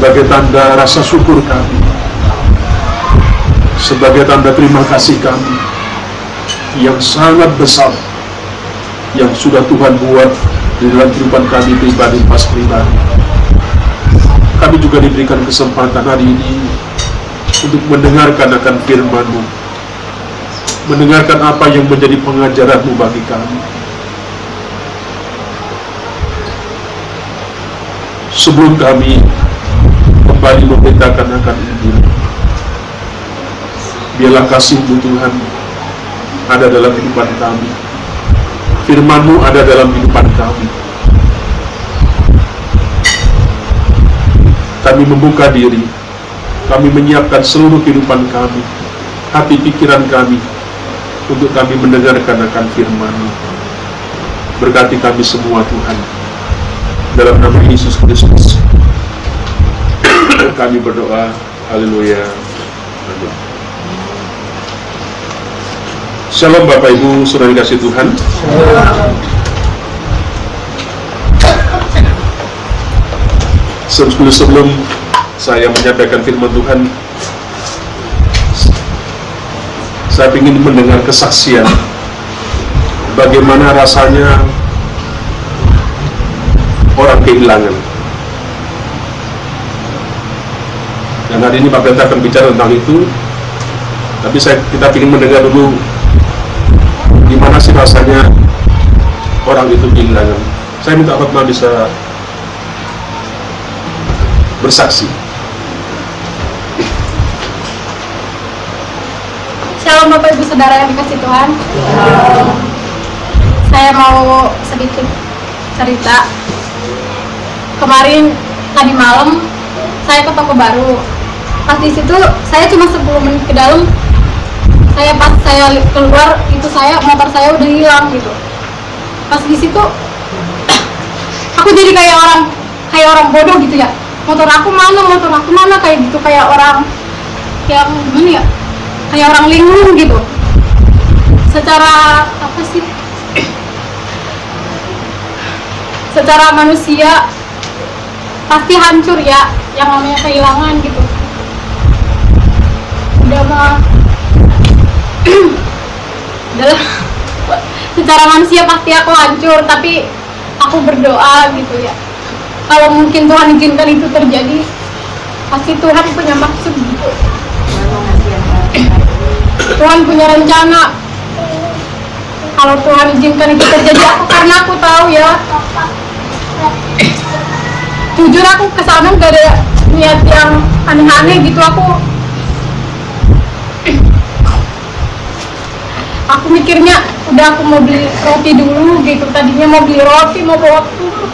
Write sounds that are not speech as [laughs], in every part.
sebagai tanda rasa syukur kami, sebagai tanda terima kasih kami yang sangat besar yang sudah Tuhan buat di dalam kehidupan kami pribadi pas pribadi. Kami juga diberikan kesempatan hari ini untuk mendengarkan akan firman-Mu, mendengarkan apa yang menjadi pengajaran-Mu bagi kami. Sebelum kami kembali memberitakan akan Injil, biarlah kasih-Mu Tuhan ada dalam kehidupan kami. Firman-Mu ada dalam kehidupan kami. Kami membuka diri, kami menyiapkan seluruh kehidupan kami, hati pikiran kami, untuk kami mendengarkan akan firman-Mu. Berkati kami semua Tuhan. Dalam nama Yesus Kristus. Kami berdoa. Haleluya. Shalom Bapak Ibu, Saudara kasih Tuhan. Sebelum sebelum saya menyampaikan firman Tuhan, saya ingin mendengar kesaksian bagaimana rasanya orang kehilangan. Dan hari ini Pak Pendeta akan bicara tentang itu. Tapi saya kita ingin mendengar dulu gimana sih rasanya orang itu kehilangan. Saya minta Fatma bisa bersaksi. Shalom Bapak Ibu Saudara yang dikasih Tuhan. Saya mau sedikit cerita. Kemarin tadi malam saya ke toko baru. Pas di situ saya cuma 10 menit ke dalam. Saya pas saya keluar itu saya motor saya udah hilang gitu. Pas di situ aku jadi kayak orang kayak orang bodoh gitu ya. Motor aku mana? Motor aku mana? Kayak gitu kayak orang yang gimana ya? kayak orang linglung gitu secara apa sih secara manusia pasti hancur ya yang namanya kehilangan gitu secara manusia pasti aku hancur tapi aku berdoa gitu ya. Kalau mungkin Tuhan izinkan itu terjadi pasti Tuhan punya maksud gitu. Tuhan punya rencana. Kalau Tuhan izinkan itu terjadi aku karena aku tahu ya. Jujur aku ke sana gak ada niat yang aneh-aneh gitu. Aku aku mikirnya udah aku mau beli roti dulu gitu. Tadinya mau beli roti mau bawa pulang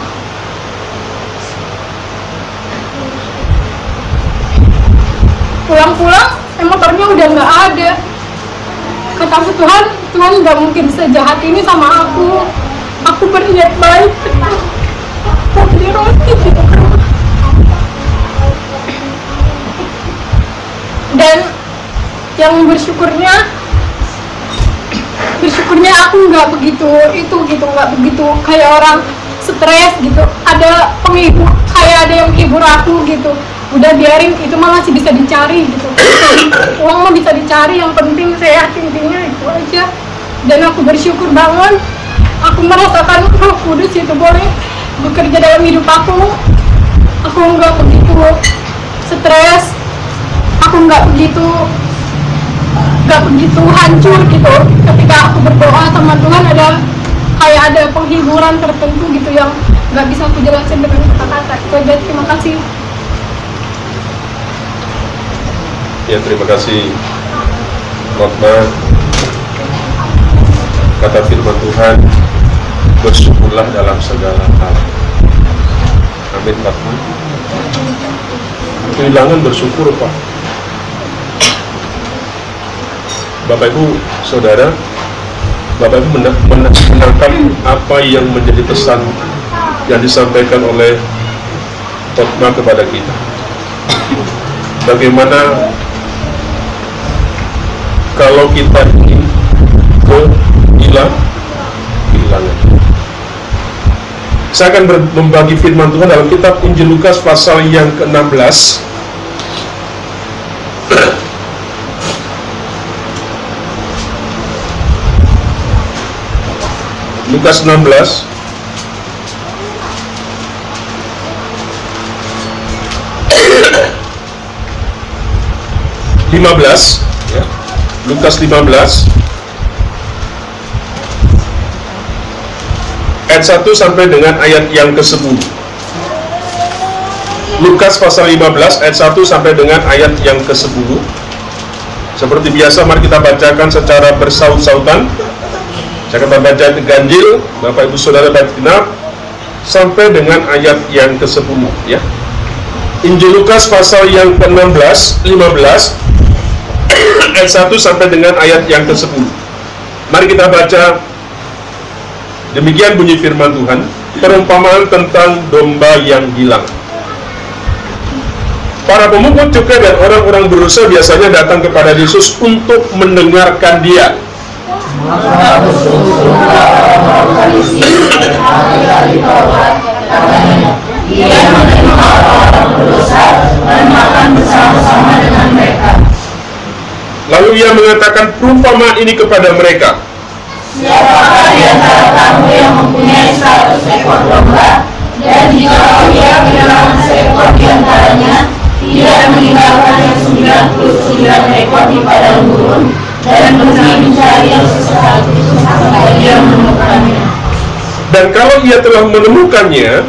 pulang-pulang motornya udah nggak ada. Kata aku Tuhan Tuhan nggak mungkin sejahat ini sama aku. Aku berniat baik. Mau beli roti. Gitu dan yang bersyukurnya bersyukurnya aku nggak begitu itu gitu nggak begitu kayak orang stres gitu. Ada penghibur kayak ada yang menghibur aku gitu. Udah biarin itu mah masih bisa dicari gitu. [coughs] Uang mah bisa dicari yang penting sehat intinya itu aja. Dan aku bersyukur banget. Aku merasakan roh kudus itu boleh bekerja dalam hidup aku. Aku nggak begitu stres. Aku nggak begitu nggak begitu hancur gitu. Ketika aku berdoa sama Tuhan ada kayak ada penghiburan tertentu gitu yang nggak bisa aku jelasin dengan kata-kata. Itu aja terima kasih. Ya terima kasih. Rotma Kata firman Tuhan Bersyukurlah dalam segala hal. Amin Fatma Kehilangan bersyukur Pak Bapak Ibu Saudara Bapak Ibu mena- mena- menangkap apa yang menjadi pesan Yang disampaikan oleh Rotma kepada kita. Bagaimana kalau kita ingin kehilang kehilangan? Saya akan membagi firman Tuhan dalam kitab Injil Lukas pasal yang ke-16 Lukas 16 15 ya. Lukas 15 ayat 1 sampai dengan ayat yang ke-10 Lukas pasal 15 ayat 1 sampai dengan ayat yang ke-10 seperti biasa mari kita bacakan secara bersaut-sautan saya akan membaca ganjil Bapak Ibu Saudara baca genap sampai dengan ayat yang ke-10 ya. Injil Lukas pasal yang ke-16 15 [coughs] ayat 1 sampai dengan ayat yang ke-10 mari kita baca. Demikian bunyi firman Tuhan perumpamaan tentang domba yang hilang. Para pemungut cukai dan orang-orang berdosa biasanya datang kepada Yesus untuk mendengarkan dia. Lalu ia mengatakan perumpamaan ini kepada mereka. Siapakah di antara kamu yang mempunyai seratus ekor domba dan jika ia kehilangan seekor di antaranya, ia meninggalkan sembilan puluh sembilan ekor di padang gurun dan mencari yang sesatu sampai ia menemukannya. Dan kalau ia telah menemukannya,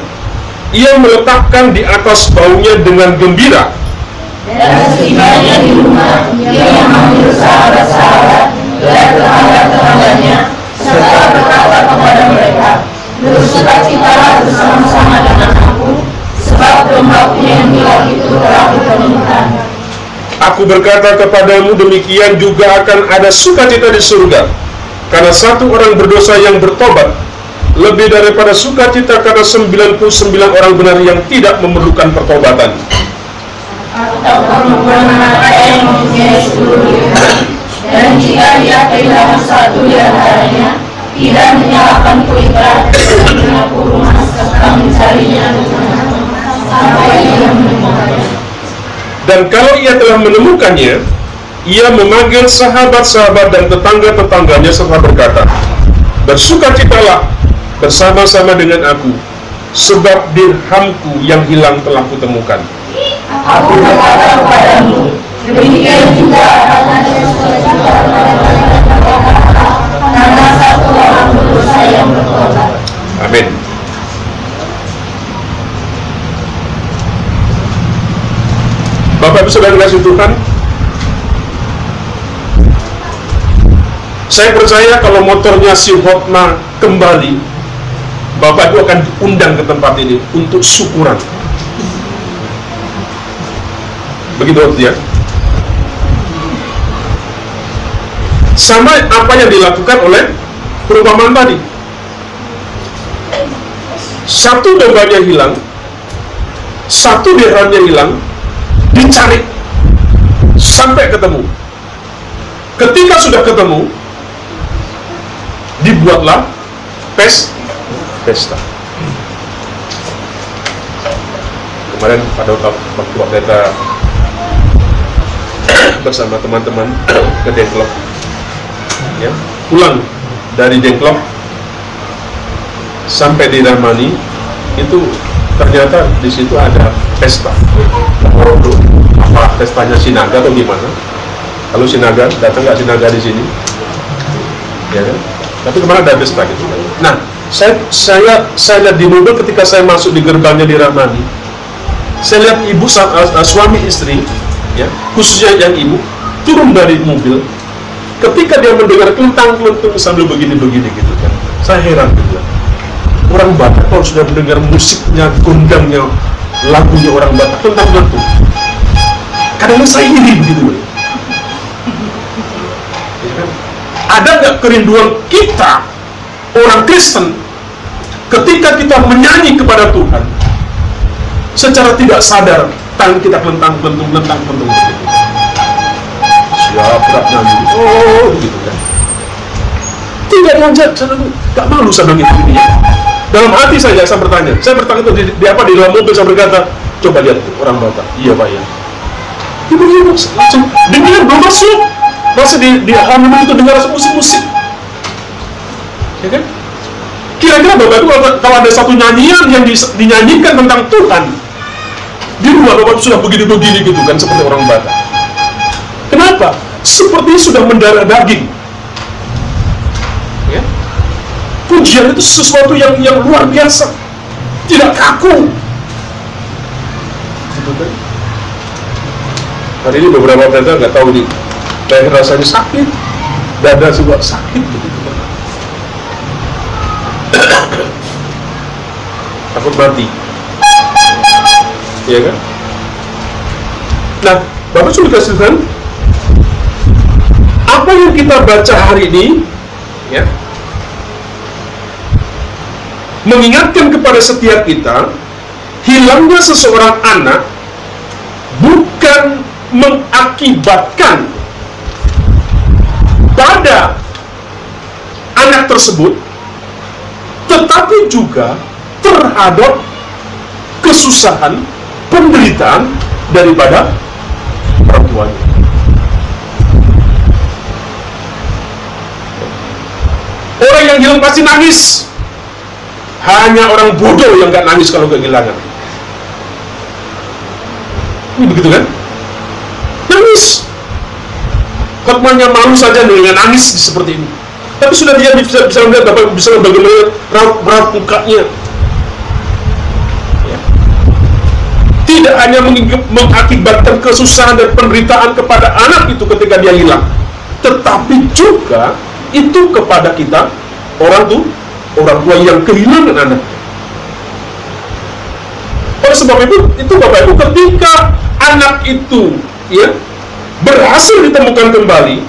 ia meletakkan di atas baunya dengan gembira. Dan setibanya di rumah, ia memanggil sahabat-sahabat dan tetangga-tetangganya serta berkata kepada mereka, Bersukacitalah bersama-sama dengan aku, sebab dombaku yang hilang itu telah ditemukan. Aku berkata kepadamu demikian juga akan ada sukacita di surga. Karena satu orang berdosa yang bertobat lebih daripada sukacita karena 99 orang benar yang tidak memerlukan pertobatan. Dan jika dia kehilangan satu di antaranya, tidak berat dan menyapu rumah serta mencarinya sampai ia menemukannya. Dan kalau ia telah menemukannya, ia memanggil sahabat-sahabat dan tetangga-tetangganya serta berkata, Bersukacitalah bersama-sama dengan aku, sebab dirhamku yang hilang telah kutemukan. Aku berkata kepadamu, demikian juga akan ada sukacita karena satu orang berdosa yang bertobat. Amin. Bapak Ibu Saudara kasih Tuhan, saya percaya kalau motornya si Hotma kembali, Bapak Ibu akan diundang ke tempat ini untuk syukuran. Begitu ya. Sama apa yang dilakukan oleh perumpamaan tadi. Satu dombanya hilang, satu dirhamnya hilang, dicari sampai ketemu. Ketika sudah ketemu, dibuatlah pes pesta. Kemarin pada waktu waktu kita [coughs] bersama teman-teman [coughs] ke Dengklok, ya pulang dari Dengklok sampai di Ramani itu ternyata di situ ada pesta. Waduh, apa pestanya Sinaga atau gimana? Kalau Sinaga datang nggak Sinaga di sini? Ya kan? Tapi kemarin ada pesta gitu. Nah, saya saya saya lihat di mobil ketika saya masuk di gerbangnya di Ramani, saya lihat ibu suami istri, ya khususnya yang ibu turun dari mobil. Ketika dia mendengar kelentang kelentung sambil begini-begini gitu kan, saya heran gitu. Orang Batak kalau sudah mendengar musiknya, gondangnya, lagunya orang Batak kelentang kelentung. Kadang saya iri gitu loh. Ya kan? Ada nggak kerinduan kita orang Kristen ketika kita menyanyi kepada Tuhan secara tidak sadar tangan kita kelentang kelentang kelentung begitu. Siap berat nyanyi, oh gitu kan. Tidak diajak, saya bilang, gak malu saya bilang itu ini. Dalam hati saja saya bertanya. Saya bertanya itu di, di apa? Di dalam mobil saya berkata coba lihat tuh, orang batak iya pak ya tiba-tiba langsung dengar belum masuk masih di di halaman itu dengar musik-musik. Ya kan? Kira-kira bapak itu kalau, ada satu nyanyian yang dinyanyikan tentang Tuhan di rumah bapak itu sudah begini-begini gitu kan seperti orang batak. Kenapa? Seperti sudah mendarah daging ya pujian itu sesuatu yang yang luar biasa. Tidak kaku. Hari ini beberapa pendeta nggak tahu di leher rasanya sakit dada juga sakit kan [coughs] takut mati. Iya kan? Nah bapak sudah kasih apa yang kita baca hari ini mengingatkan kepada setiap kita hilangnya seseorang anak bukan mengakibatkan pada anak tersebut tetapi juga terhadap kesusahan penderitaan daripada orang tuanya orang yang hilang pasti nangis hanya orang bodoh yang gak nangis kalau kehilangan. Ini begitu kan? Nangis. Hotmannya malu saja dengan nangis seperti ini. Tapi sudah dia bisa, bisa melihat Bapak bisa bagaimana raut, raut mukanya. Ya. tidak hanya mengakibatkan kesusahan dan penderitaan kepada anak itu ketika dia hilang. Tetapi juga itu kepada kita orang tuh orang tua yang kehilangan anak oleh sebab itu itu bapak ibu ketika anak itu ya berhasil ditemukan kembali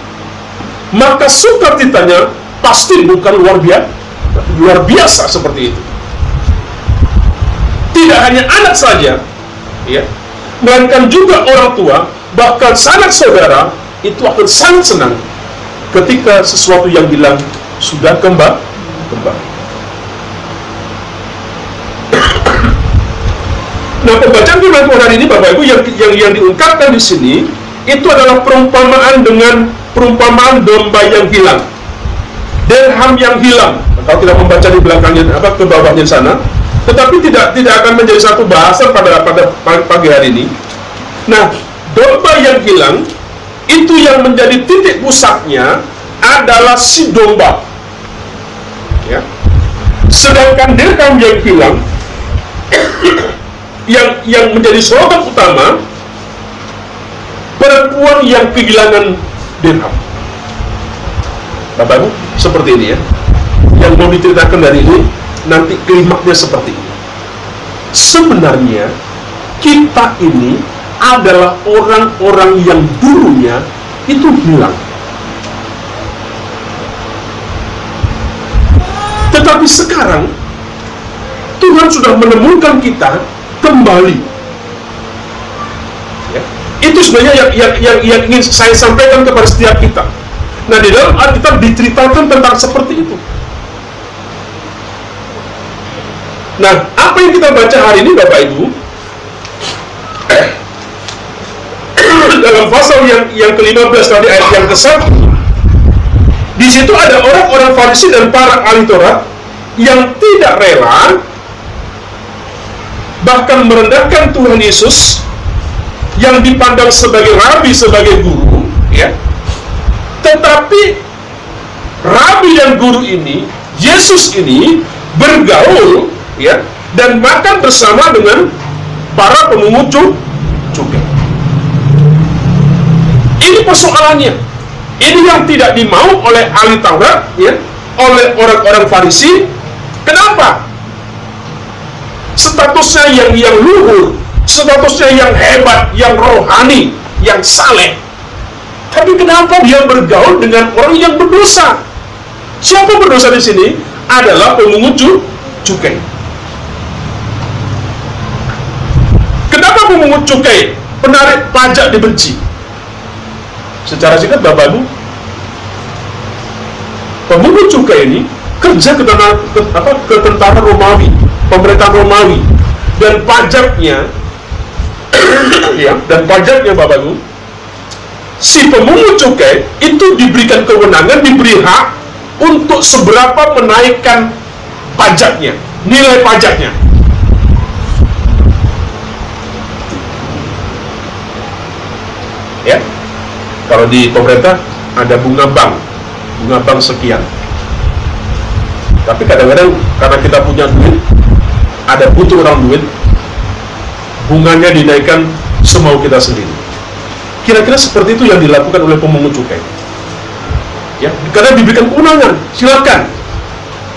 maka sukacitanya pasti bukan luar biasa luar biasa seperti itu. Tidak hanya anak saja ya melainkan juga orang tua bahkan sanak saudara itu akan sangat senang ketika sesuatu yang hilang sudah kembali kembali Nah, pembacaan Tuhan hari ini Bapak Ibu yang yang yang diungkapkan di sini itu adalah perumpamaan dengan perumpamaan domba yang hilang. Dirham yang hilang. Kalau kita membaca di belakangnya apa ke bawahnya sana, tetapi tidak tidak akan menjadi satu bahasan pada pada pagi hari ini. Nah, domba yang hilang itu yang menjadi titik pusatnya adalah si domba. Ya. Sedangkan dirham yang hilang yang yang menjadi slogan utama perempuan yang kehilangan dirham. Bapak Ibu, seperti ini ya. Yang mau diceritakan dari ini nanti klimaknya seperti ini. Sebenarnya kita ini adalah orang-orang yang dulunya itu hilang. Tetapi sekarang Tuhan sudah menemukan kita kembali. Ya. Itu sebenarnya yang, yang, yang, yang ingin saya sampaikan kepada setiap kita. Nah, di dalam Alkitab diceritakan tentang seperti itu. Nah, apa yang kita baca hari ini Bapak Ibu? [coughs] dalam pasal yang yang ke-15 tadi ayat yang ke-1 di situ ada orang-orang Farisi dan para ahli Taurat yang tidak rela bahkan merendahkan Tuhan Yesus yang dipandang sebagai rabi, sebagai guru, ya. Tetapi rabi dan guru ini, Yesus ini bergaul, ya, dan makan bersama dengan para pemungut cukai. Ini persoalannya. Ini yang tidak dimau oleh ahli Taurat, ya, oleh orang-orang Farisi. Kenapa? Statusnya yang yang luhur, statusnya yang hebat, yang rohani, yang saleh. Tapi kenapa dia bergaul dengan orang yang berdosa? Siapa berdosa di sini? Adalah pemungut cu- cukai. Kenapa pemungut cukai, penarik pajak dibenci? Secara singkat Bapak Ibu, pemungut cukai ini kerja ke, ke tentara Romawi, pemerintahan Romawi, dan pajaknya, [coughs] ya, dan pajaknya Bapak Ibu, si pemungut cukai itu diberikan kewenangan, diberi hak untuk seberapa menaikkan pajaknya, nilai pajaknya. Ya, kalau di pemerintah ada bunga bank, bunga bank sekian. Tapi kadang-kadang karena kita punya duit, ada butuh orang duit, bunganya dinaikkan semau kita sendiri. Kira-kira seperti itu yang dilakukan oleh pemungut cukai. Ya, karena diberikan kewenangan, silakan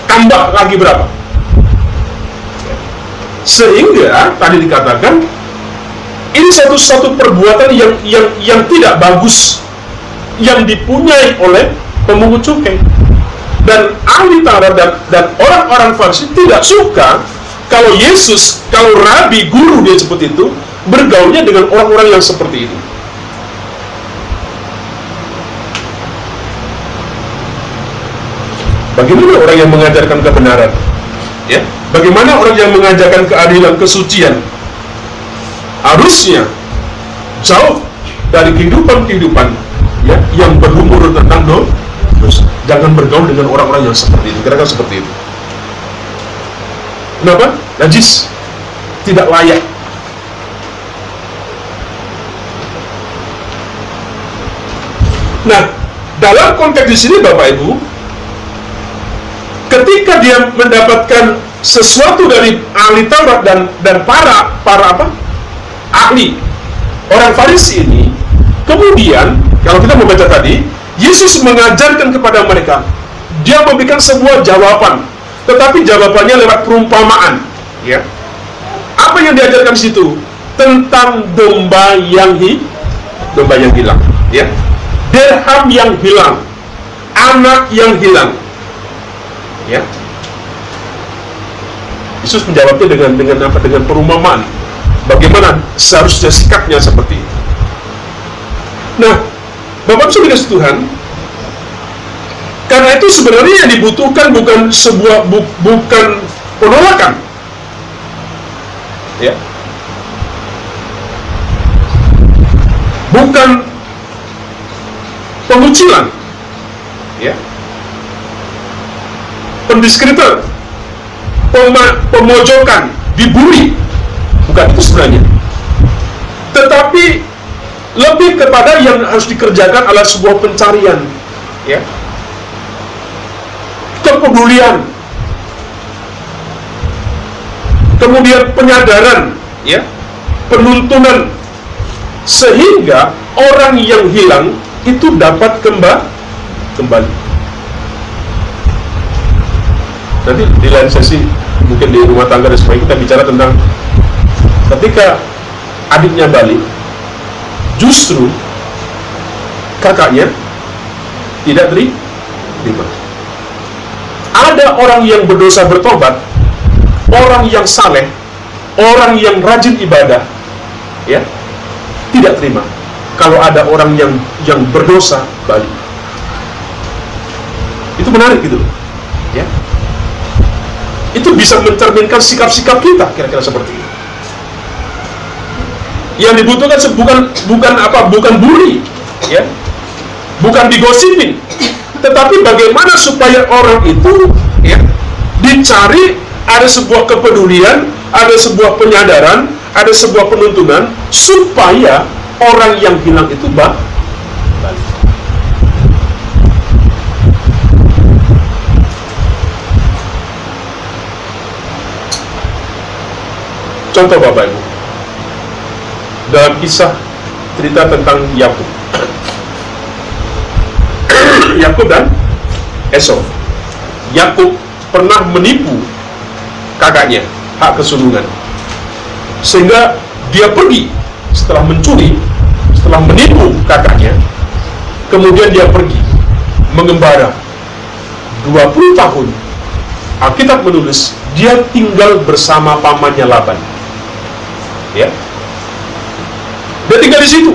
tambah lagi berapa. Sehingga tadi dikatakan ini satu-satu perbuatan yang yang yang tidak bagus yang dipunyai oleh pemungut cukai dan ahli Taurat dan, dan orang-orang Farisi tidak suka kalau Yesus, kalau Rabi, guru dia seperti itu bergaulnya dengan orang-orang yang seperti itu. Bagaimana orang yang mengajarkan kebenaran? Ya, bagaimana orang yang mengajarkan keadilan, kesucian? Harusnya jauh dari kehidupan-kehidupan ya yang berumur tentang do, dosa. Jangan bergaul dengan orang-orang yang seperti itu. Kira-kira seperti itu. Kenapa? Najis, tidak layak. Nah, dalam konteks di sini Bapak Ibu, ketika dia mendapatkan sesuatu dari ahli Taurat dan dan para para apa? Ahli. Orang Farisi ini kemudian kalau kita membaca tadi Yesus mengajarkan kepada mereka. Dia memberikan sebuah jawaban tetapi jawabannya lewat perumpamaan ya. Apa yang diajarkan di situ? Tentang domba yang hi domba yang hilang ya. Dirham yang hilang anak yang hilang ya. Yesus menjawabnya dengan dengan apa? Dengan perumpamaan. Bagaimana seharusnya sikapnya seperti itu? Nah Bapak Ibu dikasih Tuhan karena itu sebenarnya yang dibutuhkan bukan sebuah bu, bukan penolakan. Ya. Bukan pengucilan. Ya. Pendiskrediter, pemojokan, dibully. Bukan itu sebenarnya. Tetapi lebih kepada yang harus dikerjakan adalah sebuah pencarian, ya, kepedulian, kemudian penyadaran, ya, penuntunan, sehingga orang yang hilang itu dapat kembali kembali. Nanti di lain sesi mungkin di rumah tangga dan sebagainya kita bicara tentang ketika adiknya balik justru kakaknya tidak terima ada orang yang berdosa bertobat orang yang saleh orang yang rajin ibadah ya tidak terima. Kalau ada orang yang yang berdosa balik. Itu menarik gitu ya. Itu bisa mencerminkan sikap-sikap kita kira-kira seperti itu. Yang dibutuhkan bukan bukan apa bukan bully ya. Bukan digosipin. Tetapi bagaimana supaya orang itu dicari ada sebuah kepedulian ada sebuah penyadaran ada sebuah penuntunan supaya orang yang hilang itu balik Contoh Bapak Ibu. Dalam kisah cerita tentang Yakub. [coughs] Yakub dan Esau. Yakub pernah menipu kakaknya hak kesulungan. Sehingga dia pergi setelah mencuri setelah menipu kakaknya kemudian dia pergi mengembara. 20 tahun Alkitab menulis dia tinggal bersama pamannya Laban. Ya. Dia tinggal di situ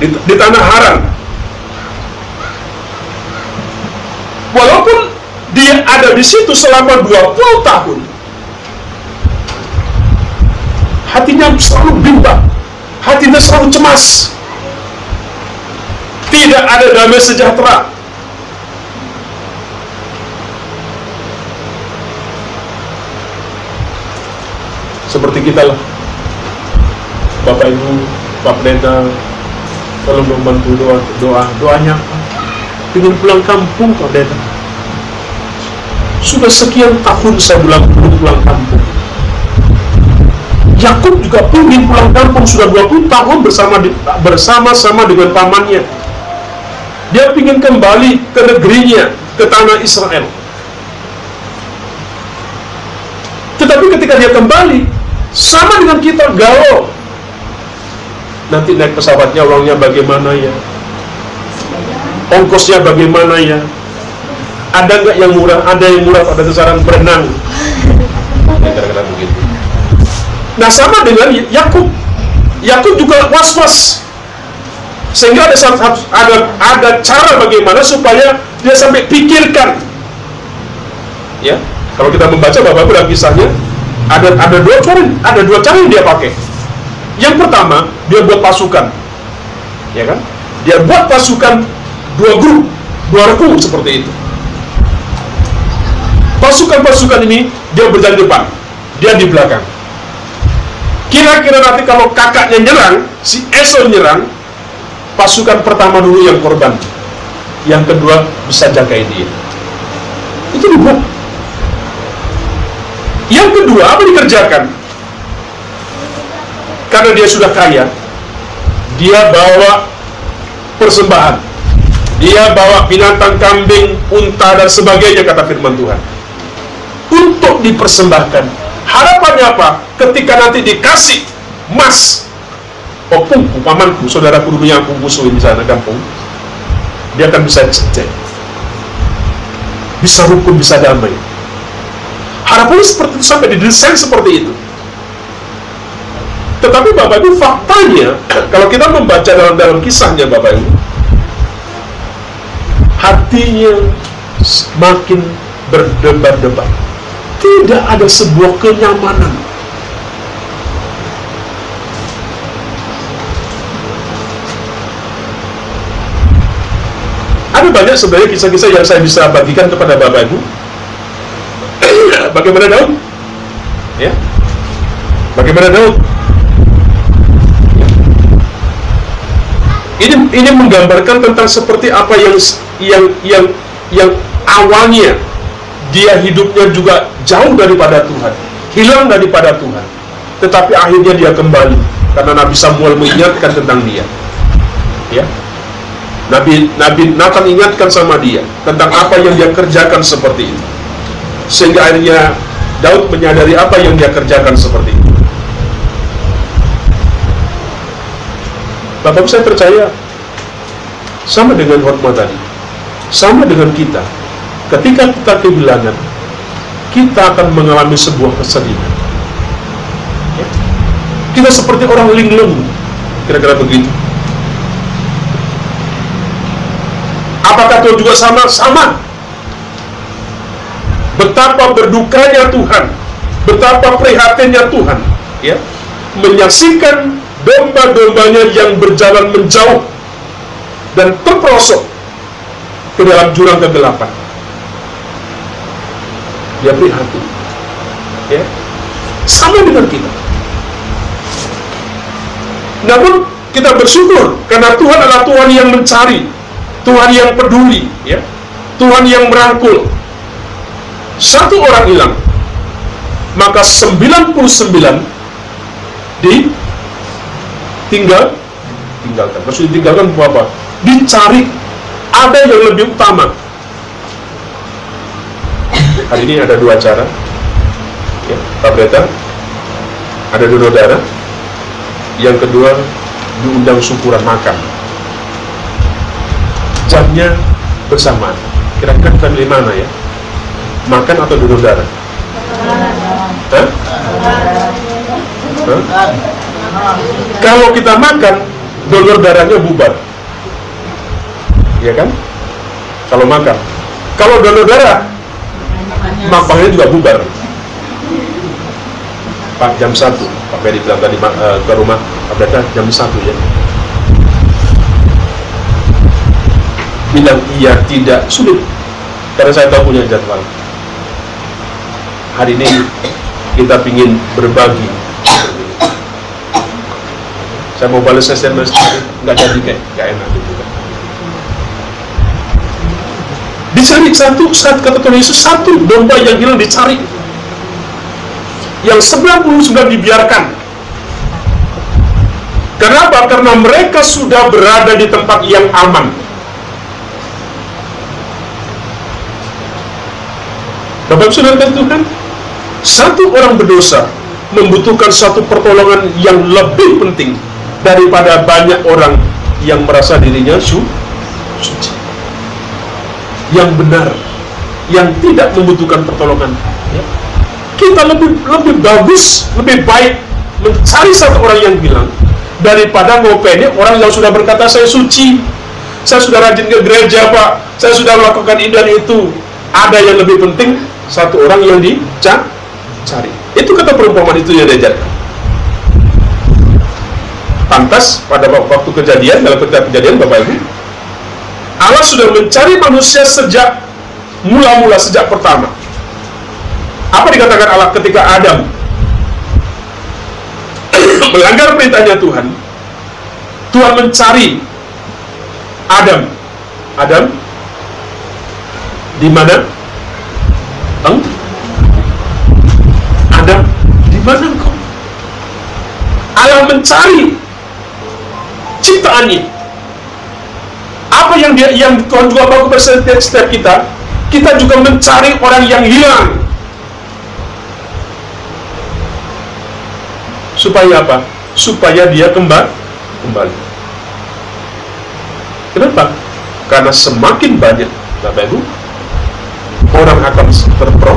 di, di tanah Haran walaupun di ada di situ selama 20 tahun, hatinya selalu bimbang, hatinya selalu cemas. Tidak ada damai sejahtera. Seperti kita lah, Bapak Ibu, Pak Pendeta, tolong membantu doa, doa, doanya? Ingin pulang kampung Pak Pendeta. Sudah sekian tahun saya belum pulang kampung. Yakub juga ingin pulang kampung sudah 20 tahun bersama bersama-sama dengan pamannya. Dia ingin kembali ke negerinya, ke tanah Israel. Tetapi ketika dia kembali, sama dengan kita galau. Nanti naik pesawatnya uangnya bagaimana ya? Ongkosnya bagaimana ya? Ada nggak yang murah? Ada yang murah pada sasaran berenang. Ya, begitu. Nah sama dengan Yakub. Yakub juga was-was. Sehingga ada ada ada cara bagaimana supaya dia sampai pikirkan. Ya, kalau kita membaca Bapak dalam kisahnya ada ada dua cara ada dua cara yang dia pakai. Yang pertama dia buat pasukan, ya kan? Dia buat pasukan dua grup, dua regu seperti itu. Pasukan-pasukan ini dia berjalan depan, dia di belakang. Kira-kira nanti kalau kakaknya nyerang, si Esau nyerang, pasukan pertama dulu yang korban. Yang kedua bisa jagai dia. Itu dibuat. Yang kedua apa dikerjakan? Karena dia sudah kaya, dia bawa persembahan. Dia bawa binatang kambing, unta dan sebagainya kata firman Tuhan. Untuk dipersembahkan. Harapannya apa? Ketika nanti dikasih emas opungku, pamanku, saudaraku dulu yang musuhin di sana kampung, dia akan bisa cek, bisa rukun, bisa damai. Harapannya seperti itu sampai didesain seperti itu. Tetapi Bapak Ibu faktanya, [clears throat] kalau kita membaca dalam dalam kisahnya Bapak Ibu, hatinya makin berdebar-debar. Tidak ada sebuah kenyamanan Ada banyak sebenarnya kisah-kisah yang saya bisa bagikan kepada Bapak Ibu. [coughs] Bagaimana Daud? Ya. Bagaimana Daud? Ini ini menggambarkan tentang seperti apa yang yang yang yang awalnya dia hidupnya juga jauh daripada Tuhan, hilang daripada Tuhan. Tetapi akhirnya dia kembali karena Nabi Samuel mengingatkan tentang dia. Ya, Nabi Nabi Nathan ingatkan sama dia tentang apa yang dia kerjakan seperti itu. Sehingga akhirnya Daud menyadari apa yang dia kerjakan seperti itu. Bapak saya percaya sama dengan khotbah tadi. Sama dengan kita. Ketika kita kehilangan, kita akan mengalami sebuah kesedihan. Ya. Kita seperti orang linglung, kira-kira begitu Apakah Tuhan juga sama? Sama. Betapa berdukanya Tuhan, betapa prihatinnya Tuhan, ya, menyaksikan domba-dombanya yang berjalan menjauh dan terperosok ke dalam jurang kegelapan. Dia prihatin, ya, sama dengan kita. Namun kita bersyukur karena Tuhan adalah Tuhan yang mencari Tuhan yang peduli, ya. Tuhan yang merangkul. Satu orang hilang, maka 99 di tinggal tinggalkan. Maksudnya tinggalkan apa? Dicari ada yang lebih utama. Hari ini ada dua cara. Ya, Pak Breta, ada donor darah. Yang kedua, diundang syukuran makan jamnya bersamaan. Kira-kira kita pilih mana ya? Makan atau donor darah? Hah? Hah? Kalau kita makan, donor darahnya bubar. Ya kan? Kalau makan. Kalau donor darah, mampangnya juga bubar. Pak jam 1 Pak Ferry bilang tadi eh, ke rumah. Pak Beta jam 1 ya. Bilang iya tidak sulit. Karena saya tahu punya jadwal. Hari ini kita ingin berbagi. Saya mau balas SMS tadi nggak jadi kayak nggak enak gitu kan dicari satu saat kata Tuhan Yesus satu domba yang hilang dicari. Yang 99 dibiarkan. Kenapa? karena mereka sudah berada di tempat yang aman. Bapak Saudara Tuhan satu orang berdosa membutuhkan satu pertolongan yang lebih penting daripada banyak orang yang merasa dirinya su suci yang benar yang tidak membutuhkan pertolongan. Ya. kita lebih lebih bagus lebih baik mencari satu orang yang bilang daripada ngopeni orang yang sudah berkata saya suci saya sudah rajin ke gereja pak. Saya sudah melakukan ini dan itu. Ada yang lebih penting satu orang yang dicari. Itu kata perumpamaan itu yang diajarkan. Pantas pada waktu kejadian dalam kejadian Bapak Ibu Allah sudah mencari manusia sejak mula-mula sejak pertama. Apa dikatakan Allah ketika Adam [coughs] melanggar perintahnya Tuhan? Tuhan mencari Adam. Adam? Di mana? Eng? Adam di mana Allah mencari ciptaannya apa yang dia yang Tuhan juga kepada setiap, setiap kita kita juga mencari orang yang hilang. Supaya apa? Supaya dia kembali kembali. Kenapa? Karena semakin banyak Bapak Ibu orang akan terpro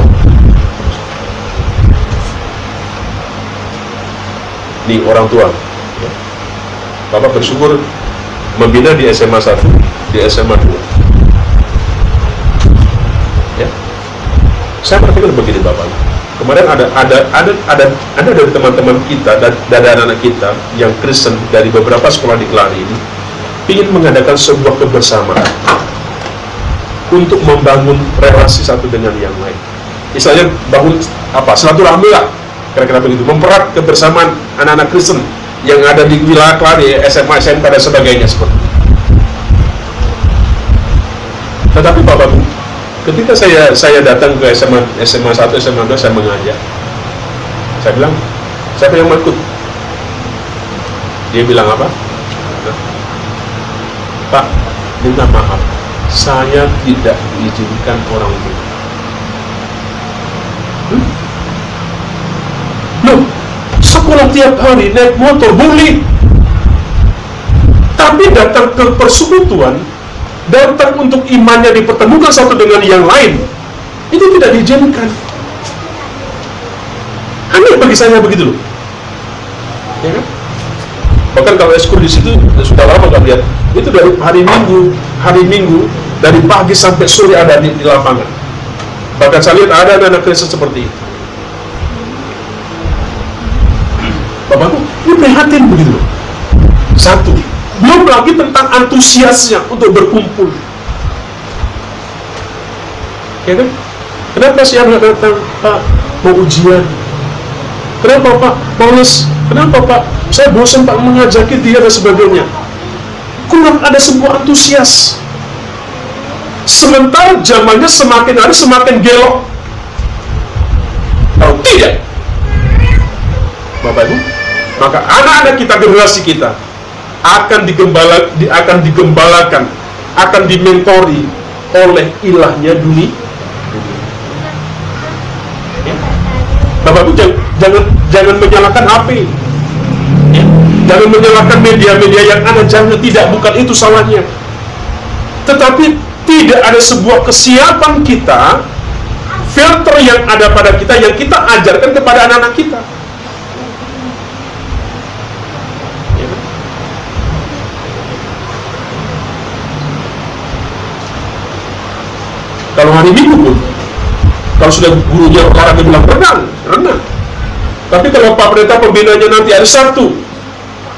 nih orang tua. Ya. Bapak bersyukur membina di SMA 1 di SMA 2 ya. Saya perhatikan begini Bapak. Kemarin ada ada ada ada ada dari teman-teman kita dan dari anak-anak kita yang Kristen dari beberapa sekolah di Kelari ini ingin mengadakan sebuah kebersamaan untuk membangun relasi satu dengan yang lain. Misalnya bangun apa? Silaturahmi lah kira-kira begitu. Memperat kebersamaan anak-anak Kristen yang ada di wilayah Klari, SMA, SMK dan sebagainya seperti itu. Tetapi Bapak Bu, ketika saya saya datang ke SMA SMA 1, SMA 2 saya mengajak. Saya bilang, siapa yang mau? Dia bilang apa? Pak, minta maaf, saya tidak diizinkan orang tua. Hmm? Loh, sekolah tiap hari naik motor boleh tapi datang ke persekutuan datang untuk imannya dipertemukan satu dengan yang lain itu tidak diizinkan. Aneh bagi saya begitu loh. Ya kan? Bahkan kalau ekskul di situ sudah lama kan lihat. Itu dari hari minggu hari minggu dari pagi sampai sore ada di, di lapangan. Bahkan saya lihat ada anak-anak seperti itu Bapakku, ini prihatin begitu loh. Satu, belum lagi tentang antusiasnya untuk berkumpul. Ya kan? Kenapa sih anak datang, Pak, mau ujian? Kenapa Pak, males? Kenapa Pak, saya bosan Pak mengajaki dia dan sebagainya. Kurang ada sebuah antusias. Sementara zamannya semakin hari semakin gelok. Kalau tidak, Bapak Ibu, maka anak-anak kita generasi kita akan digembala di, akan digembalakan akan dimentori oleh ilahnya dunia. Ya. Bapak Ibu jangan, jangan jangan menyalahkan HP ya. jangan menyalahkan media-media yang ada. Jangan tidak bukan itu salahnya. Tetapi tidak ada sebuah kesiapan kita filter yang ada pada kita yang kita ajarkan kepada anak-anak kita kalau hari minggu pun Kalau sudah gurunya yang bilang renang, renang. Tapi kalau Pak Pendeta pembinanya nanti hari Sabtu,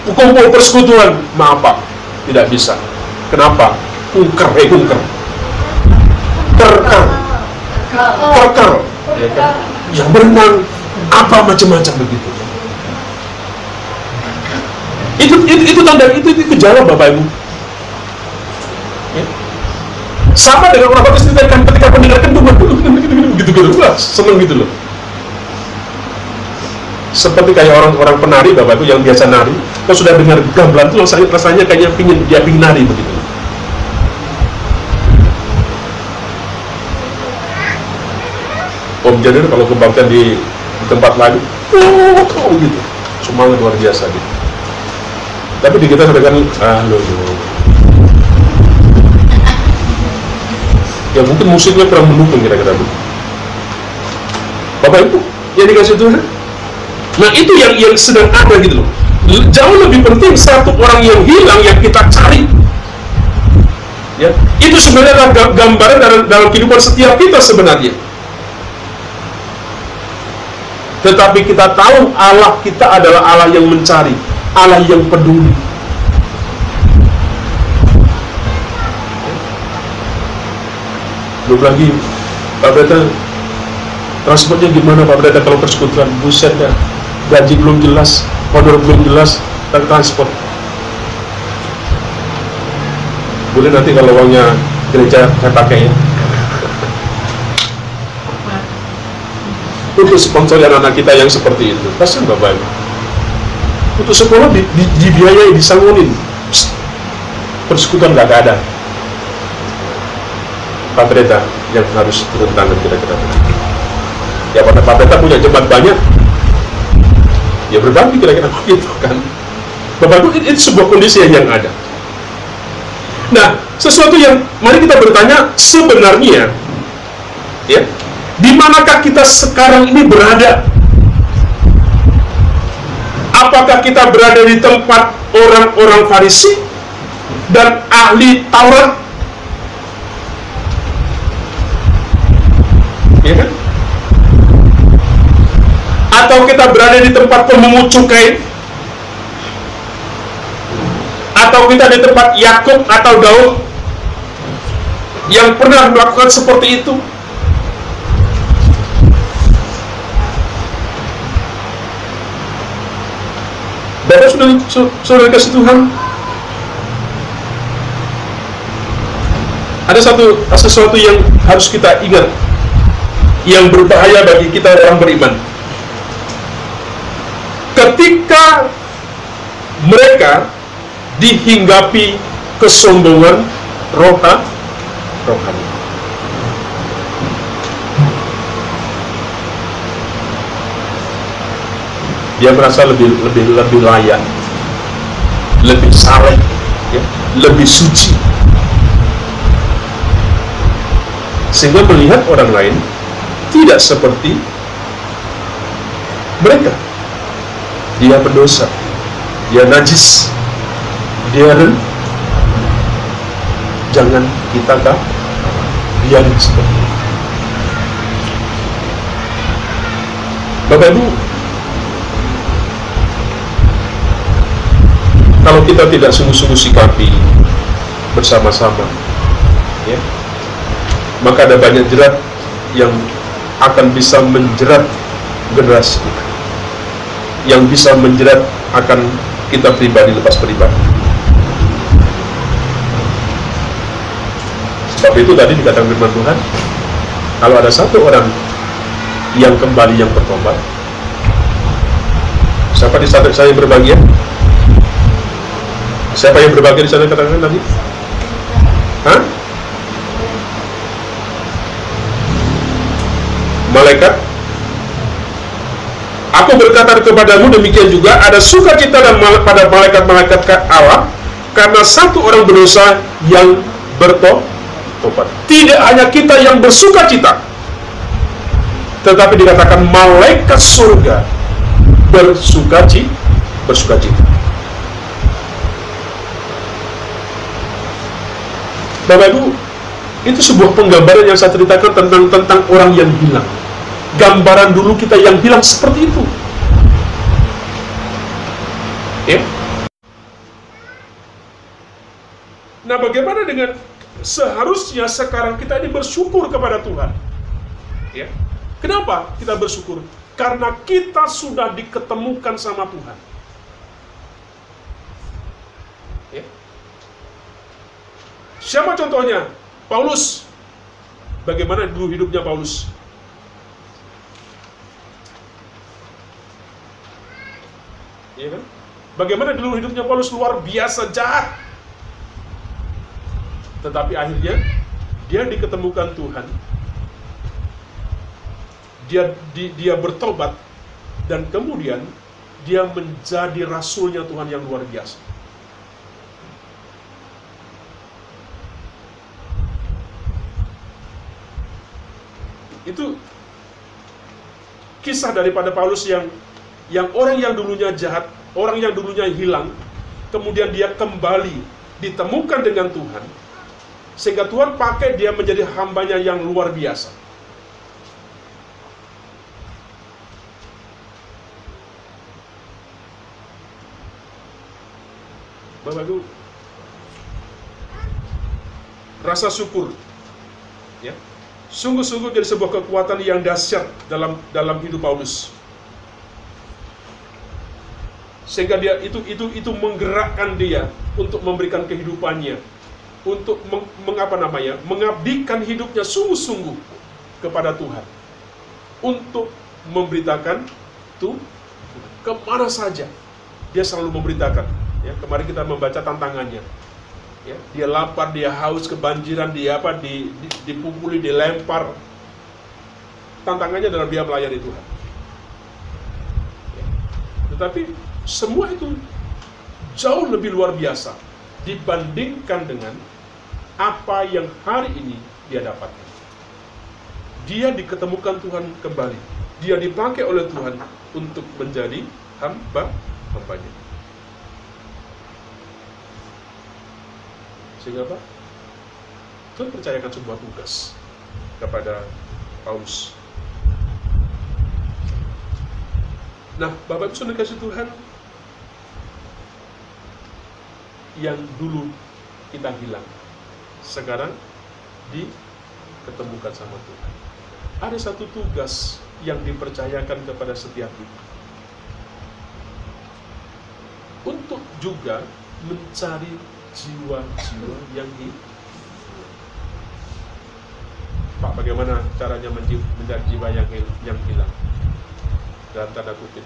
kumpul persekutuan, maaf Pak, tidak bisa. Kenapa? Kunker, eh kunker. Kerker, kerker. Ya kan? Yang berenang, apa macam-macam begitu. Itu, itu, itu tanda, itu, itu gejala Bapak Ibu. Sama dengan orang Baptis kan ketika pendengar kendung gitu-gitu lah, seneng gitu loh. Seperti kayak orang-orang penari Bapak Ibu yang biasa nari, kalau sudah dengar gamelan itu rasanya, rasanya kayaknya pingin dia pingin nari begitu. Om Jadir kalau kebangkitan di, di tempat lain, oh, gitu, semangat luar biasa gitu. Tapi di kita sedangkan, ah lo, lo. Ya mungkin musiknya kurang mendukung kira-kira begitu. Bapak Ibu, yang dikasih Tuhan. Nah itu yang yang sedang ada gitu loh. Jauh lebih penting satu orang yang hilang yang kita cari. Ya, itu sebenarnya adalah ga- gambaran dalam, dalam kehidupan setiap kita sebenarnya. Tetapi kita tahu Allah kita adalah Allah yang mencari, Allah yang peduli. Belum lagi Pak Pendeta transportnya gimana Pak Pendeta kalau persekutuan buset ya gaji belum jelas honor belum jelas dan transport. Boleh nanti kalau uangnya gereja saya pakai ya. Untuk sponsor anak-anak kita yang seperti itu kasihan Bapak Ibu untuk sekolah di, di, dibiayai disangunin persekutuan nggak ada Pak Pendeta yang harus turun tangan kira-kira. Ya pada Pak Pendeta punya jemaat banyak. Ya berbagi kira-kira begitu [laughs] kan. Ibu itu, sebuah kondisi yang ada. Nah sesuatu yang mari kita bertanya sebenarnya ya di manakah kita sekarang ini berada? Apakah kita berada di tempat orang-orang Farisi dan ahli Taurat ya kan? Atau kita berada di tempat pemungut cukai, atau kita di tempat Yakub atau Daud yang pernah melakukan seperti itu. Bapak sudah su- sudah dikasih Tuhan. Ada satu sesuatu yang harus kita ingat yang berbahaya bagi kita orang beriman. Ketika mereka dihinggapi kesombongan roha rohani. Dia merasa lebih lebih lebih layak, lebih saleh, ya, lebih suci. Sehingga melihat orang lain tidak seperti mereka. Dia berdosa, dia najis, dia. Jangan kita kah biarin seperti itu. Bapak Ibu, kalau kita tidak sungguh-sungguh sikapi bersama-sama, ya, maka ada banyak jerat yang akan bisa menjerat generasi kita yang bisa menjerat akan kita pribadi lepas pribadi sebab itu tadi dikatakan firman Tuhan kalau ada satu orang yang kembali yang bertobat siapa di sana saya berbagi ya siapa yang berbagi di sana katakan tadi? Hah? malaikat Aku berkata kepadamu demikian juga ada sukacita dan mal- pada malaikat-malaikat ka- Allah karena satu orang berdosa yang bertobat. Tidak hanya kita yang bersukacita, tetapi dikatakan malaikat surga bersukaci bersukacita. Bapak Ibu, itu sebuah penggambaran yang saya ceritakan tentang tentang orang yang hilang gambaran dulu kita yang hilang seperti itu. Ya. Nah, bagaimana dengan seharusnya sekarang kita ini bersyukur kepada Tuhan? Ya. Kenapa kita bersyukur? Karena kita sudah diketemukan sama Tuhan. Ya. Siapa contohnya? Paulus. Bagaimana dulu hidupnya Paulus? Ya kan? Bagaimana dulu hidupnya Paulus luar biasa jahat. Tetapi akhirnya dia diketemukan Tuhan. Dia di, dia bertobat dan kemudian dia menjadi rasulnya Tuhan yang luar biasa. Itu kisah daripada Paulus yang yang orang yang dulunya jahat, orang yang dulunya hilang, kemudian dia kembali ditemukan dengan Tuhan, sehingga Tuhan pakai dia menjadi hambanya yang luar biasa. Bapak Ibu, rasa syukur, ya, sungguh-sungguh jadi sebuah kekuatan yang dahsyat dalam dalam hidup Paulus. Sehingga dia itu itu itu menggerakkan dia untuk memberikan kehidupannya, untuk meng, mengapa namanya, mengabdikan hidupnya sungguh-sungguh kepada Tuhan, untuk memberitakan tuh ke mana saja dia selalu memberitakan. Ya, kemarin kita membaca tantangannya. Ya, dia lapar, dia haus, kebanjiran, dia apa, di, di, dipukuli, dilempar. Tantangannya adalah dia melayani Tuhan. Ya. Tetapi semua itu jauh lebih luar biasa dibandingkan dengan apa yang hari ini dia dapatkan. Dia diketemukan Tuhan kembali. Dia dipakai oleh Tuhan untuk menjadi hamba hambanya. Sehingga apa? Tuhan percayakan sebuah tugas kepada Paulus. Nah, Bapak Ibu Saudara kasih Tuhan yang dulu kita hilang, sekarang diketemukan sama Tuhan. Ada satu tugas yang dipercayakan kepada setiap kita. Untuk juga mencari jiwa-jiwa yang hidup. Pak, bagaimana caranya mencari jiwa yang yang hilang? Dalam tanda kutip,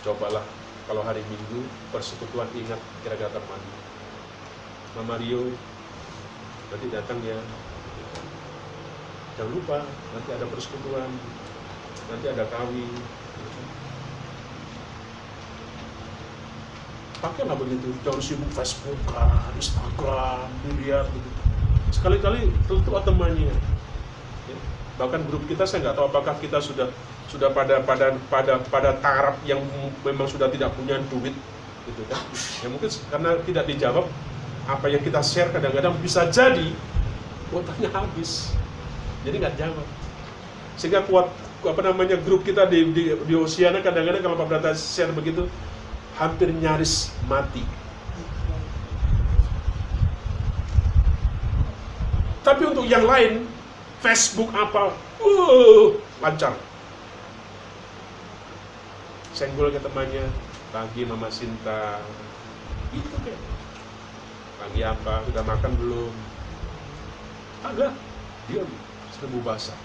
cobalah kalau hari Minggu persekutuan ingat kira-kira teman. Mama Rio nanti datang ya. Jangan lupa nanti ada persekutuan, nanti ada kawin, pakailah begitu jangan sibuk Facebook Instagram dilihat begitu sekali-kali tentu temannya ya. bahkan grup kita saya nggak tahu apakah kita sudah sudah pada pada pada pada taraf yang memang sudah tidak punya duit gitu kan ya mungkin karena tidak dijawab apa yang kita share kadang-kadang bisa jadi kuotanya habis jadi nggak jawab sehingga kuat apa namanya grup kita di di, di Oceana kadang-kadang kalau Pak share begitu hampir nyaris mati. Tapi untuk yang lain, Facebook apa, uh, lancar. Senggol ke temannya, pagi Mama Sinta, itu kayak. Pagi apa, udah makan belum? Agak, diam, seribu basah.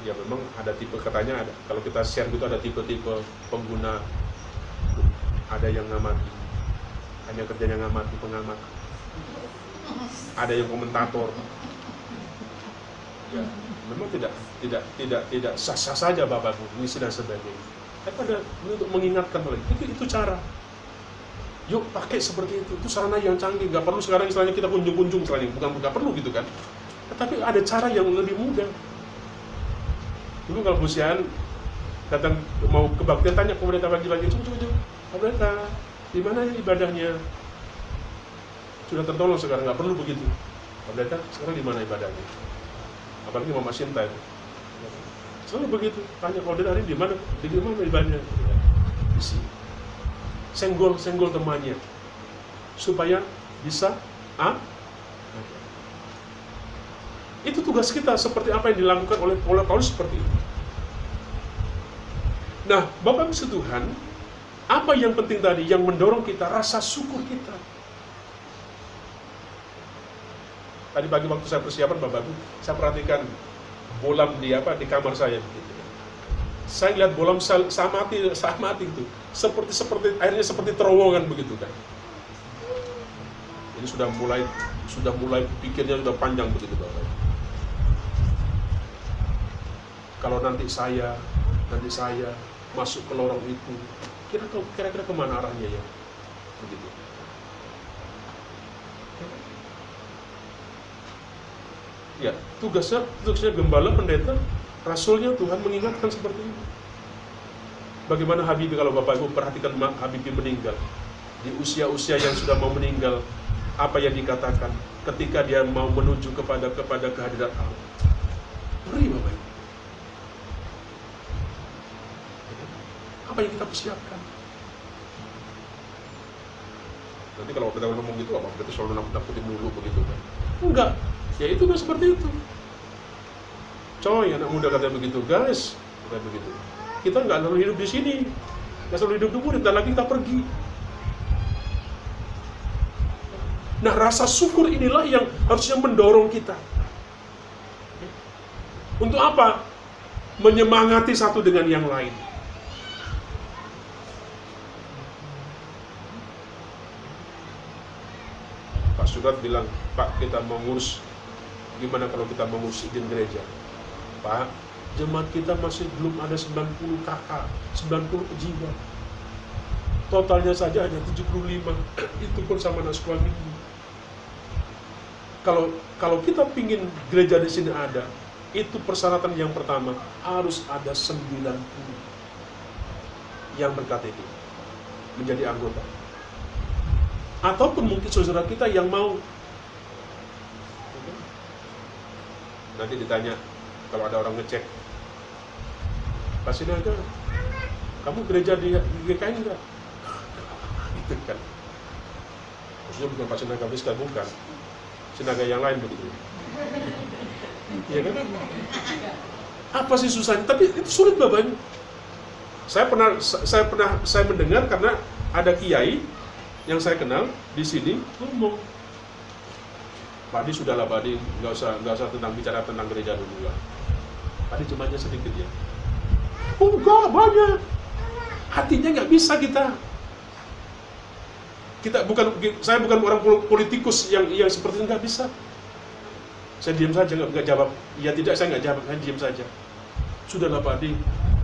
Ya memang ada tipe katanya ada kalau kita share gitu ada tipe-tipe pengguna ada yang ngamati hanya kerjanya ngamati pengamat. Ada yang komentator. Ya memang tidak tidak tidak tidak sah sah saja bapak bu misi dan sebagainya. Tapi ada untuk mengingatkan oleh itu itu cara. Yuk pakai seperti itu. Itu sarana yang canggih. Nggak perlu sekarang istilahnya kita kunjung-kunjung istilahnya. Bukan nggak perlu gitu kan. Tetapi ada cara yang lebih mudah. Dulu kalau Busian datang mau kebaktian tanya pemerintah pagi-pagi coba coba coba pemerintah di mana ibadahnya? Sudah tertolong sekarang nggak perlu begitu. Pemerintah sekarang di mana ibadahnya apalagi Mama Sinta itu Selalu begitu. Tanya kalau dari di mana? Di mana ibadahnya? Di sini. Senggol, senggol temannya supaya bisa ah itu tugas kita seperti apa yang dilakukan oleh oleh Paulus seperti itu. Nah, Bapak Tuhan, apa yang penting tadi yang mendorong kita rasa syukur kita. Tadi pagi waktu saya persiapan Bapak Ibu, saya perhatikan bolam di apa di kamar saya. Saya lihat bolam saya mati, saya mati itu seperti seperti airnya seperti terowongan begitu kan. Ini sudah mulai sudah mulai pikirnya sudah panjang begitu Bapak. Kalau nanti saya, nanti saya masuk ke lorong itu, kira-kira ke mana arahnya ya? Begitu. Ya, tugasnya tugasnya gembala pendeta, rasulnya Tuhan mengingatkan seperti ini. Bagaimana Habibie kalau Bapak Ibu perhatikan Habibie meninggal di usia-usia yang sudah mau meninggal, apa yang dikatakan ketika dia mau menuju kepada kepada kehadiran Allah. Ngeri Bapak Ibu. Apa yang kita persiapkan? Nanti kalau kita ngomong gitu apa berarti selalu nakut-nakutin dulu begitu kan? Enggak, ya itu kan seperti itu. Coy, anak muda katanya begitu, guys, katanya begitu. Kita nggak selalu hidup di sini, nggak selalu hidup di murid, dan lagi kita pergi. Nah, rasa syukur inilah yang harusnya mendorong kita. Untuk apa? Menyemangati satu dengan yang lain. Pak Surat bilang, Pak kita mau ngurus, gimana kalau kita mau ngurus izin gereja? Pak, jemaat kita masih belum ada 90 kakak, 90 jiwa. Totalnya saja hanya 75, [clears throat] itu pun sama anak sekolah minggu. Kalau kalau kita pingin gereja di sini ada, itu persyaratan yang pertama harus ada 90 yang berKTP menjadi anggota. Ataupun mungkin saudara kita yang mau nanti ditanya kalau ada orang ngecek Pak Sinaga kamu gereja di, GKI enggak? [laughs] itu kan maksudnya bukan Pak Sinaga Biskar bukan Sinaga yang lain begitu [laughs] iya kan? apa sih susahnya? tapi itu sulit babanya saya pernah saya pernah saya mendengar karena ada kiai yang saya kenal di sini ngomong Pak Adi sudahlah Pak Adi nggak usah nggak usah tentang bicara tentang gereja dulu lah. Pak Adi cumanya sedikit ya. Oh enggak banyak. Hatinya nggak bisa kita. Kita bukan saya bukan orang politikus yang yang seperti nggak bisa. Saya diam saja nggak nggak jawab. Ya tidak saya nggak jawab. Saya diam saja. Sudahlah Pak Adi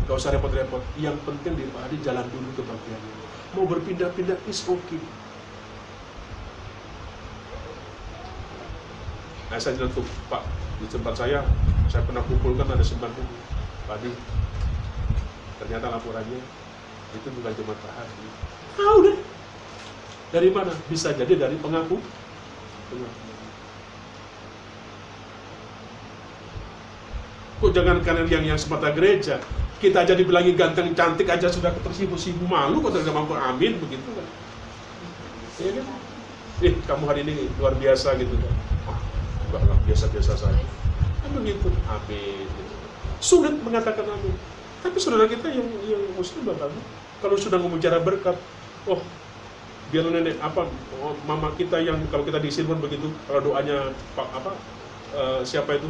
nggak usah repot-repot. Yang penting di Pak Adi jalan dulu ke bagian. Mau berpindah-pindah is okay nah saya bilang tuh Pak di tempat saya saya pernah kumpulkan ada 90 Pak Adi ternyata laporannya itu bukan cuma Pak Adi tahu deh dari mana? Bisa jadi dari pengaku. Pengaku kok jangan kalian yang yang semata gereja? Kita aja dibilangi ganteng cantik aja sudah tersipu-sipu malu kok tidak mampu. Amin begitu kan? Ya kan? Eh kamu hari ini luar biasa gitu kan ah, enggak lah biasa-biasa saja. Kan begitu amin sulit mengatakan amin tapi saudara kita yang yang muslim bapak kalau sudah memucara berkat oh biar nenek apa oh, mama kita yang kalau kita di Cirebon begitu kalau doanya pak apa uh, siapa itu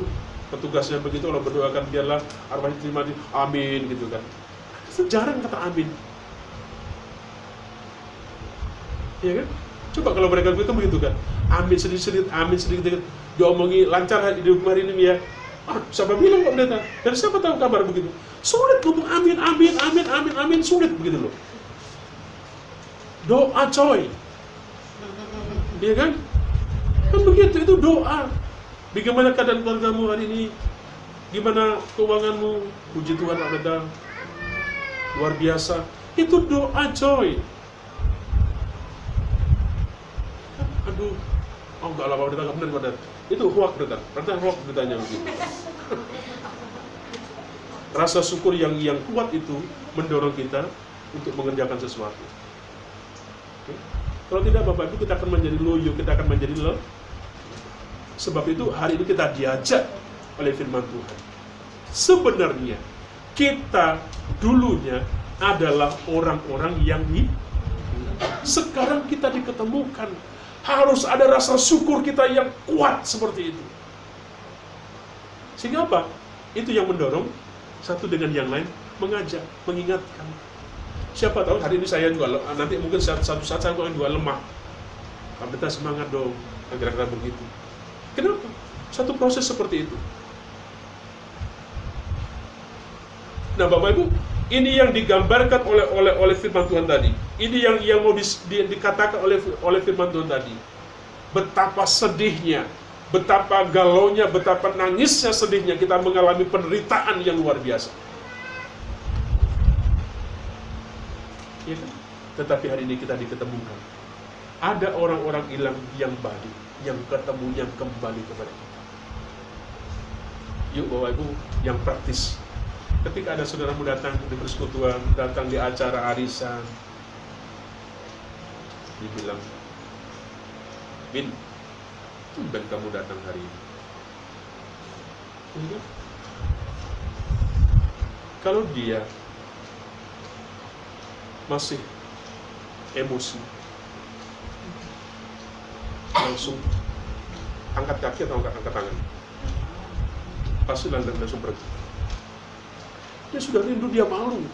petugasnya begitu kalau berdoakan biarlah arwahnya terima di amin gitu kan. Jarang kata amin. Ya kan coba kalau mereka begitu begitu kan amin sedikit-sedikit amin sedikit-sedikit. Diomongi lancar hidup hari ini ya. Ah siapa bilang kok pendeta dan siapa tahu kabar begitu? Sulit ngomong amin amin amin amin amin sulit begitu loh. Doa coy. Iya kan? Kan begitu itu doa. Bagaimana keadaan keluargamu hari ini? Gimana keuanganmu? Puji Tuhan ada luar biasa. Itu doa coy. Aduh, oh enggak lah, berita enggak benar benar. Itu hoax berita, berita hoax beritanya begitu. [laughs] rasa syukur yang yang kuat itu mendorong kita untuk mengerjakan sesuatu. Oke? Kalau tidak Bapak Ibu kita akan menjadi loyo, kita akan menjadi le. Sebab itu hari ini kita diajak oleh firman Tuhan. Sebenarnya kita dulunya adalah orang-orang yang hi- sekarang kita diketemukan harus ada rasa syukur kita yang kuat seperti itu. Sehingga apa? Itu yang mendorong satu dengan yang lain mengajak, mengingatkan. Siapa tahu hari ini saya juga le- nanti mungkin satu, saat saya juga lemah. Pak Beta semangat dong, kira-kira begitu. Kenapa? Satu proses seperti itu. Nah, Bapak Ibu, ini yang digambarkan oleh oleh oleh firman Tuhan tadi. Ini yang yang mau dis- di- dikatakan oleh oleh firman Tuhan tadi. Betapa sedihnya, betapa galaunya, betapa nangisnya sedihnya kita mengalami penderitaan yang luar biasa. Ya kan? Tetapi hari ini kita diketemukan. Ada orang-orang hilang yang balik, yang ketemunya kembali kepada kita. Yuk Bapak Ibu, yang praktis. Ketika ada saudaramu datang di persekutuan, datang di acara arisan, dibilang, Bin, tumben kamu datang hari ini. Kan? Kalau dia masih emosi, langsung angkat kaki atau angkat, angkat tangan, pasti langsung, langsung pergi. Dia sudah rindu, dia malu.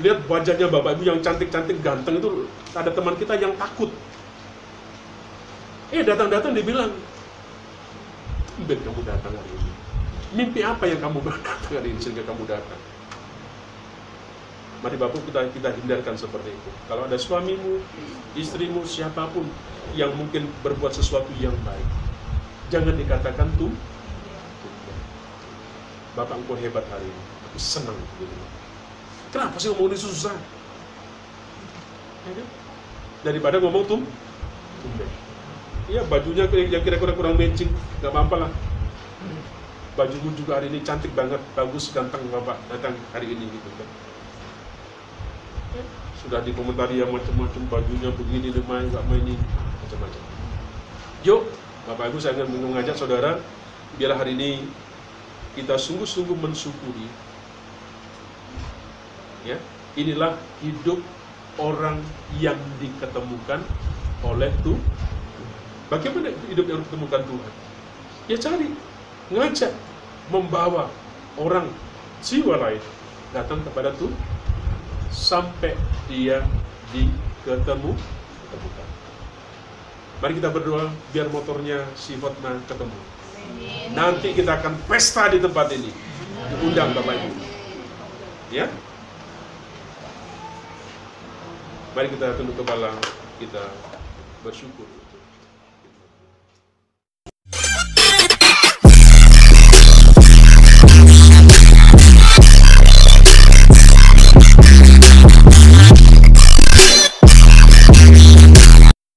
Lihat wajahnya bapak ibu yang cantik-cantik ganteng itu ada teman kita yang takut. Eh datang-datang dia bilang, tumben kamu datang hari ini. Mimpi apa yang kamu [laughs] datang hari ini sehingga kamu datang? Mari Bapak kita kita hindarkan seperti itu. Kalau ada suamimu, istrimu, siapa pun yang mungkin berbuat sesuatu yang baik, jangan dikatakan tuh. Bapak engkau hebat hari ini, senang gitu. Kenapa sih ngomong ini susah? Ya kan? Daripada ngomong tuh. Iya bajunya yang kira-kira kurang matching, nggak apa-apa lah. Bajumu juga hari ini cantik banget, bagus, ganteng bapak datang hari ini gitu kan. Sudah dikomentari yang macam-macam bajunya begini, lemah, nggak main ini, macam-macam. Yuk, bapak ibu saya ingin mengajak saudara, biar hari ini kita sungguh-sungguh mensyukuri. Ya, inilah hidup orang yang diketemukan oleh Tuhan. Bagaimana hidup yang ditemukan Tuhan? Ya cari, ngajak, membawa orang jiwa lain datang kepada Tuhan sampai dia diketemu ketemukan. Mari kita berdoa biar motornya si Hotma ketemu. Nanti kita akan pesta di tempat ini. Diundang Bapak Ibu. Ya? Mari kita tunduk kepala, kita bersyukur.